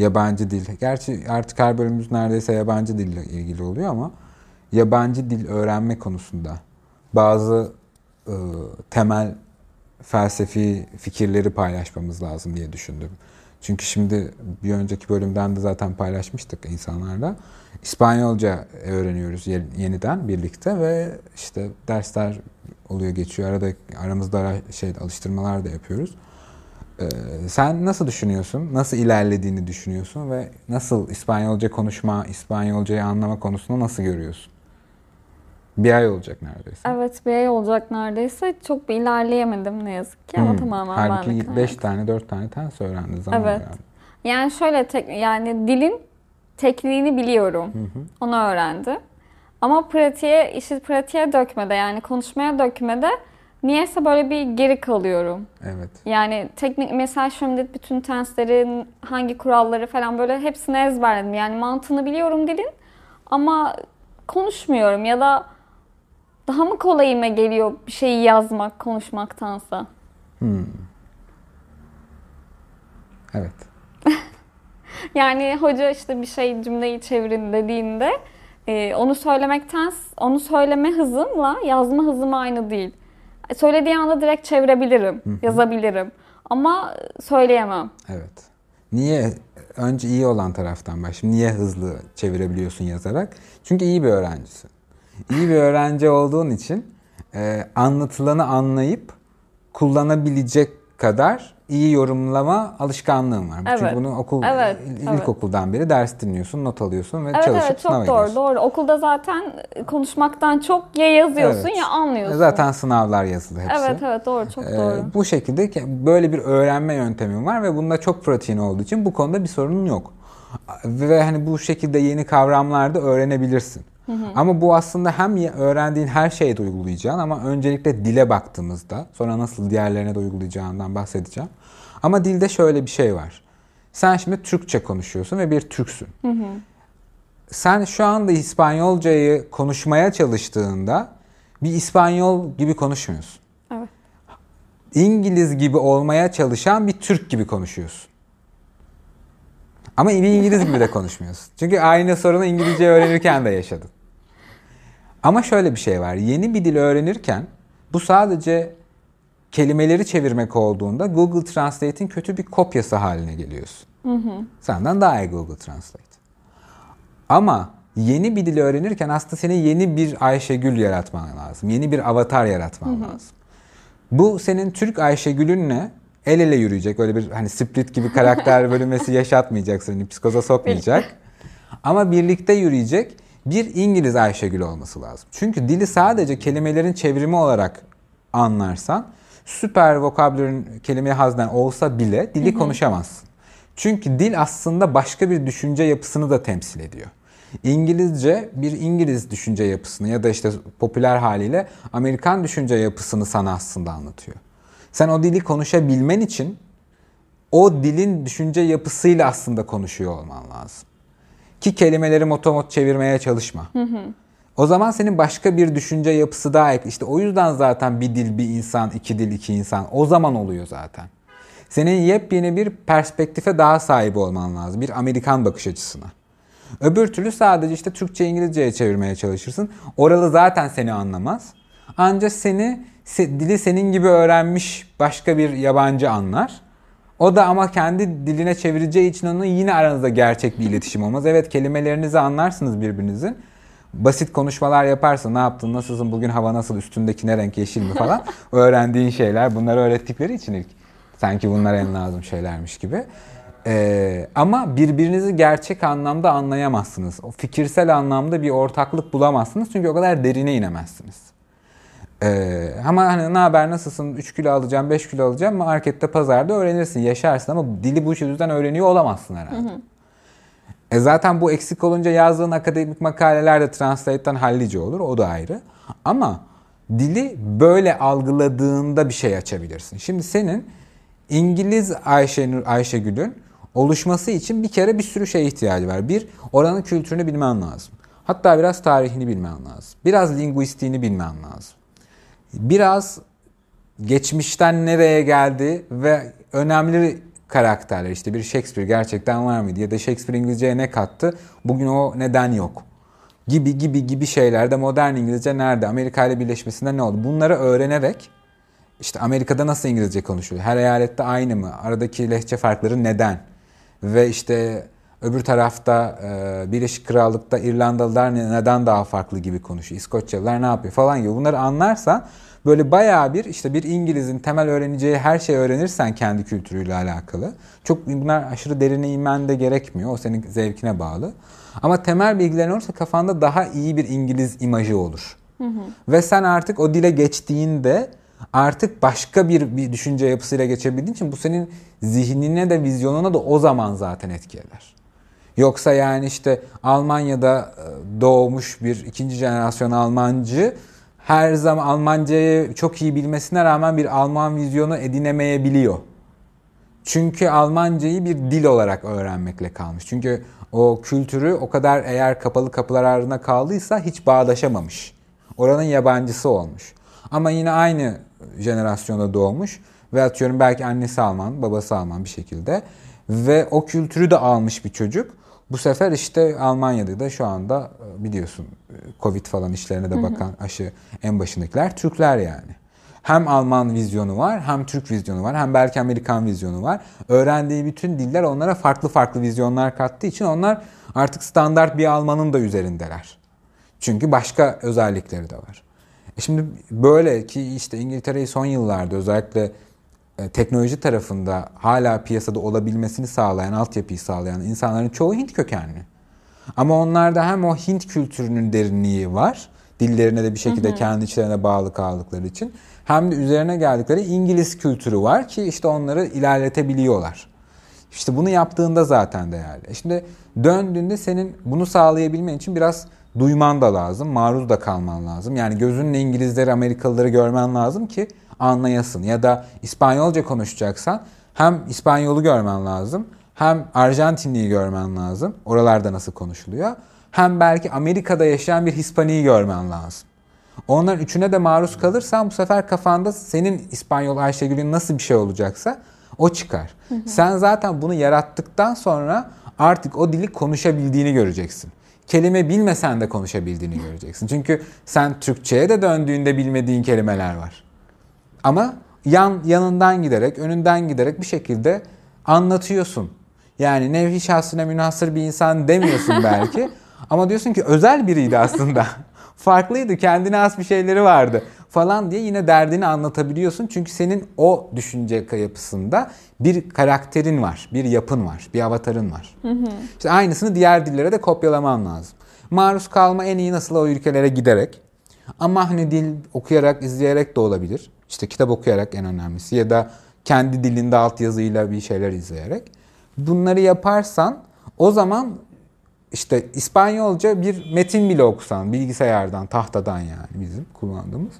yabancı dil. Gerçi artık her bölümümüz neredeyse yabancı dille ilgili oluyor ama yabancı dil öğrenme konusunda bazı e, temel felsefi fikirleri paylaşmamız lazım diye düşündüm. Çünkü şimdi bir önceki bölümden de zaten paylaşmıştık insanlarla. İspanyolca öğreniyoruz yeniden birlikte ve işte dersler oluyor geçiyor. Arada aramızda ara, şey alıştırmalar da yapıyoruz. Ee, sen nasıl düşünüyorsun? Nasıl ilerlediğini düşünüyorsun ve nasıl İspanyolca konuşma, İspanyolcayı anlama konusunda nasıl görüyorsun? Bir ay olacak neredeyse. Evet bir ay olacak neredeyse. Çok bir ilerleyemedim ne yazık ki ama hmm. tamamen Halbuki 5 tane 4 tane tens öğrendi zaman Evet. Yani. yani şöyle tek, yani dilin tekniğini biliyorum. Hı hı. Onu öğrendi. Ama pratiğe, işi pratiğe dökmede yani konuşmaya dökmede niyeyse böyle bir geri kalıyorum. Evet. Yani teknik mesela şimdi bütün tenslerin hangi kuralları falan böyle hepsini ezberledim. Yani mantığını biliyorum dilin ama konuşmuyorum ya da daha mı kolayıma geliyor bir şeyi yazmak konuşmaktansa? Hmm. Evet. yani hoca işte bir şey cümleyi çevirin dediğinde e, onu söylemekten onu söyleme hızımla yazma hızım aynı değil. Söylediği anda direkt çevirebilirim, Hı-hı. yazabilirim ama söyleyemem. Evet. Niye önce iyi olan taraftan baş. Niye hızlı çevirebiliyorsun yazarak? Çünkü iyi bir öğrencisin. İyi bir öğrenci olduğun için e, anlatılanı anlayıp kullanabilecek kadar iyi yorumlama alışkanlığım var. Evet. Çünkü bunu okul evet, ilkokuldan evet. beri ders dinliyorsun, not alıyorsun ve evet, çalışıp evet, çok doğru, doğru. Okulda zaten konuşmaktan çok ya yazıyorsun evet. ya anlıyorsun. Zaten sınavlar yazılı hepsi. Evet evet doğru çok ee, doğru. Bu şekilde böyle bir öğrenme yöntemim var ve bunda çok pratiğin olduğu için bu konuda bir sorunun yok. Ve hani bu şekilde yeni kavramlar da öğrenebilirsin. Hı hı. Ama bu aslında hem öğrendiğin her şeye de uygulayacaksın ama öncelikle dile baktığımızda sonra nasıl diğerlerine de uygulayacağından bahsedeceğim. Ama dilde şöyle bir şey var. Sen şimdi Türkçe konuşuyorsun ve bir Türksün. Hı hı. Sen şu anda İspanyolcayı konuşmaya çalıştığında bir İspanyol gibi konuşmuyorsun. Evet. İngiliz gibi olmaya çalışan bir Türk gibi konuşuyorsun. Ama İngiliz gibi de konuşmuyorsun. Çünkü aynı sorunu İngilizce öğrenirken de yaşadın. Ama şöyle bir şey var. Yeni bir dil öğrenirken bu sadece kelimeleri çevirmek olduğunda Google Translate'in kötü bir kopyası haline geliyorsun. Hı hı. Senden daha iyi Google Translate. Ama yeni bir dil öğrenirken aslında senin yeni bir Ayşegül yaratman lazım. Yeni bir avatar yaratman hı hı. lazım. Bu senin Türk Ayşegül'ünle el ele yürüyecek. Öyle bir hani split gibi karakter bölünmesi yaşatmayacak seni. Psikoza sokmayacak. Ama birlikte yürüyecek bir İngiliz Ayşegül olması lazım. Çünkü dili sadece kelimelerin çevrimi olarak anlarsan süper vokabülün kelime haznen olsa bile dili konuşamazsın. Çünkü dil aslında başka bir düşünce yapısını da temsil ediyor. İngilizce bir İngiliz düşünce yapısını ya da işte popüler haliyle Amerikan düşünce yapısını sana aslında anlatıyor. Sen o dili konuşabilmen için o dilin düşünce yapısıyla aslında konuşuyor olman lazım. Ki kelimeleri motomot çevirmeye çalışma. Hı hı. O zaman senin başka bir düşünce yapısı daha ek. İşte o yüzden zaten bir dil bir insan, iki dil iki insan. O zaman oluyor zaten. Senin yepyeni bir perspektife daha sahip olman lazım. Bir Amerikan bakış açısına. Öbür türlü sadece işte Türkçe İngilizceye çevirmeye çalışırsın. Oralı zaten seni anlamaz. Ancak seni dili senin gibi öğrenmiş başka bir yabancı anlar. O da ama kendi diline çevireceği için onun yine aranızda gerçek bir iletişim olmaz. Evet kelimelerinizi anlarsınız birbirinizin. Basit konuşmalar yaparsın. Ne yaptın, nasılsın, bugün hava nasıl, üstündeki ne renk, yeşil mi falan. Öğrendiğin şeyler bunları öğrettikleri için ilk. Sanki bunlar en lazım şeylermiş gibi. Ee, ama birbirinizi gerçek anlamda anlayamazsınız. O fikirsel anlamda bir ortaklık bulamazsınız. Çünkü o kadar derine inemezsiniz. Ee, ama hani ne haber nasılsın 3 kilo alacağım 5 kilo alacağım markette pazarda öğrenirsin yaşarsın ama dili bu yüzden öğreniyor olamazsın herhalde. Hı hı. E zaten bu eksik olunca yazdığın akademik makaleler de Translate'den hallice olur o da ayrı. Ama dili böyle algıladığında bir şey açabilirsin. Şimdi senin İngiliz Ayşenur Ayşegül'ün oluşması için bir kere bir sürü şey ihtiyacı var. Bir, oranın kültürünü bilmen lazım. Hatta biraz tarihini bilmen lazım. Biraz linguistiğini bilmen lazım biraz geçmişten nereye geldi ve önemli karakterler işte bir Shakespeare gerçekten var mıydı ya da Shakespeare İngilizceye ne kattı? Bugün o neden yok? Gibi gibi gibi şeylerde modern İngilizce nerede? Amerika ile birleşmesinde ne oldu? Bunları öğrenerek işte Amerika'da nasıl İngilizce konuşuluyor? Her eyalette aynı mı? Aradaki lehçe farkları neden? Ve işte öbür tarafta e, Birleşik Krallık'ta İrlandalılar neden daha farklı gibi konuşuyor İskoçyalılar ne yapıyor falan gibi bunları anlarsan Böyle bayağı bir işte bir İngiliz'in temel öğreneceği her şeyi öğrenirsen kendi kültürüyle alakalı. Çok bunlar aşırı derine inmen de gerekmiyor. O senin zevkine bağlı. Ama temel bilgilerin olursa kafanda daha iyi bir İngiliz imajı olur. Hı hı. Ve sen artık o dile geçtiğinde artık başka bir, bir düşünce yapısıyla geçebildiğin için bu senin zihnine de vizyonuna da o zaman zaten etki eder. Yoksa yani işte Almanya'da e, doğmuş bir ikinci jenerasyon Almancı her zaman Almancayı çok iyi bilmesine rağmen bir Alman vizyonu edinemeyebiliyor. Çünkü Almancayı bir dil olarak öğrenmekle kalmış. Çünkü o kültürü o kadar eğer kapalı kapılar ardına kaldıysa hiç bağdaşamamış. Oranın yabancısı olmuş. Ama yine aynı jenerasyonda doğmuş ve atıyorum belki annesi Alman, babası Alman bir şekilde ve o kültürü de almış bir çocuk. Bu sefer işte Almanya'da da şu anda e, biliyorsun e, Covid falan işlerine de bakan aşı en başındakiler Türkler yani. Hem Alman vizyonu var, hem Türk vizyonu var, hem belki Amerikan vizyonu var. Öğrendiği bütün diller onlara farklı farklı vizyonlar kattığı için onlar artık standart bir Almanın da üzerindeler. Çünkü başka özellikleri de var. E şimdi böyle ki işte İngiltere'yi son yıllarda özellikle teknoloji tarafında hala piyasada olabilmesini sağlayan, altyapıyı sağlayan insanların çoğu Hint kökenli. Ama onlarda hem o Hint kültürünün derinliği var, dillerine de bir şekilde hı hı. kendi içlerine bağlı kaldıkları için hem de üzerine geldikleri İngiliz kültürü var ki işte onları ilerletebiliyorlar. İşte bunu yaptığında zaten değerli. E şimdi döndüğünde senin bunu sağlayabilmen için biraz duyman da lazım, maruz da kalman lazım. Yani gözünle İngilizleri, Amerikalıları görmen lazım ki anlayasın. Ya da İspanyolca konuşacaksan hem İspanyolu görmen lazım hem Arjantinliyi görmen lazım. Oralarda nasıl konuşuluyor. Hem belki Amerika'da yaşayan bir Hispaniyi görmen lazım. Onların üçüne de maruz kalırsan bu sefer kafanda senin İspanyol Ayşegül'ün nasıl bir şey olacaksa o çıkar. Hı hı. Sen zaten bunu yarattıktan sonra artık o dili konuşabildiğini göreceksin. Kelime bilmesen de konuşabildiğini göreceksin. Çünkü sen Türkçe'ye de döndüğünde bilmediğin kelimeler var. Ama yan yanından giderek, önünden giderek bir şekilde anlatıyorsun. Yani nevhi şahsına münhasır bir insan demiyorsun belki. ama diyorsun ki özel biriydi aslında. Farklıydı, kendine has bir şeyleri vardı falan diye yine derdini anlatabiliyorsun. Çünkü senin o düşünce yapısında bir karakterin var, bir yapın var, bir avatarın var. Hı hı. İşte aynısını diğer dillere de kopyalaman lazım. Maruz kalma en iyi nasıl o ülkelere giderek. Ama hani dil okuyarak, izleyerek de olabilir. İşte kitap okuyarak en önemlisi ya da kendi dilinde altyazıyla bir şeyler izleyerek. Bunları yaparsan o zaman işte İspanyolca bir metin bile okusan bilgisayardan, tahtadan yani bizim kullandığımız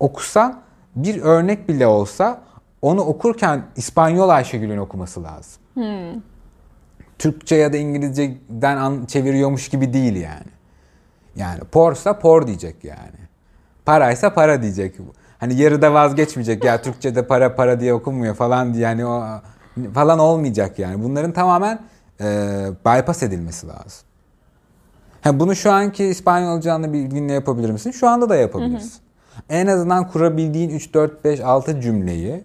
okusan bir örnek bile olsa onu okurken İspanyol Ayşegül'ün okuması lazım. Hmm. Türkçe ya da İngilizceden çeviriyormuş gibi değil yani. Yani porsa por diyecek yani. Paraysa para diyecek hani yarıda vazgeçmeyecek ya Türkçe'de para para diye okunmuyor falan diye yani o falan olmayacak yani. Bunların tamamen e, bypass edilmesi lazım. Ha, bunu şu anki İspanyolcanla bilginle yapabilir misin? Şu anda da yapabilirsin. Hı hı. En azından kurabildiğin 3, 4, 5, 6 cümleyi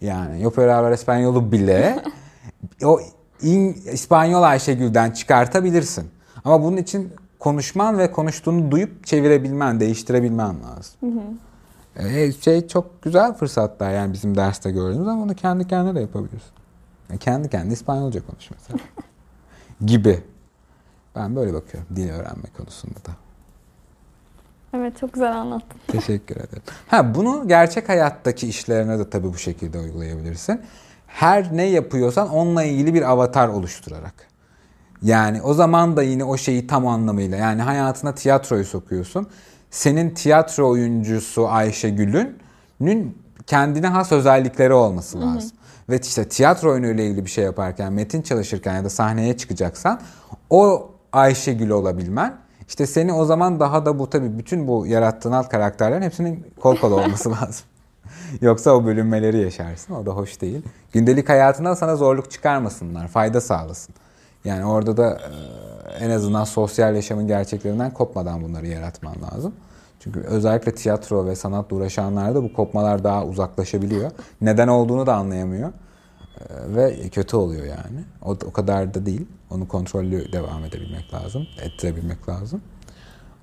yani yo puedo hablar español'u bile o in, İspanyol Ayşegül'den çıkartabilirsin. Ama bunun için konuşman ve konuştuğunu duyup çevirebilmen, değiştirebilmen lazım. Hı hı. E, şey çok güzel fırsatlar yani bizim derste gördüğümüz ama onu kendi kendine de yapabiliyorsun. Yani kendi kendine İspanyolca konuş mesela. gibi. Ben böyle bakıyorum dil öğrenme konusunda da. Evet çok güzel anlattın. Teşekkür ederim. Ha bunu gerçek hayattaki işlerine de tabii bu şekilde uygulayabilirsin. Her ne yapıyorsan onunla ilgili bir avatar oluşturarak. Yani o zaman da yine o şeyi tam anlamıyla yani hayatına tiyatroyu sokuyorsun senin tiyatro oyuncusu Ayşegül'ün kendine has özellikleri olması lazım. Hı hı. Ve işte tiyatro oyunuyla ilgili bir şey yaparken, metin çalışırken ya da sahneye çıkacaksan o Ayşegül olabilmen işte seni o zaman daha da bu tabii bütün bu yarattığın alt karakterlerin hepsinin kol kola olması lazım. Yoksa o bölünmeleri yaşarsın. O da hoş değil. Gündelik hayatından sana zorluk çıkarmasınlar. Fayda sağlasın. Yani orada da e, en azından sosyal yaşamın gerçeklerinden kopmadan bunları yaratman lazım. Çünkü özellikle tiyatro ve sanatla uğraşanlarda bu kopmalar daha uzaklaşabiliyor. Neden olduğunu da anlayamıyor. E, Ve kötü oluyor yani. O, o kadar da değil. Onu kontrollü devam edebilmek lazım. Ettirebilmek lazım.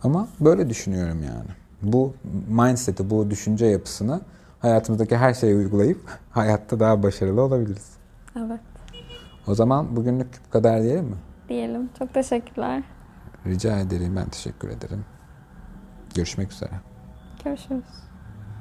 Ama böyle düşünüyorum yani. Bu mindset'i, bu düşünce yapısını hayatımızdaki her şeye uygulayıp hayatta daha başarılı olabiliriz. Evet. O zaman bugünlük bu kadar diyelim mi? Diyelim. Çok teşekkürler. Rica ederim. Ben teşekkür ederim. Görüşmek üzere. Görüşürüz.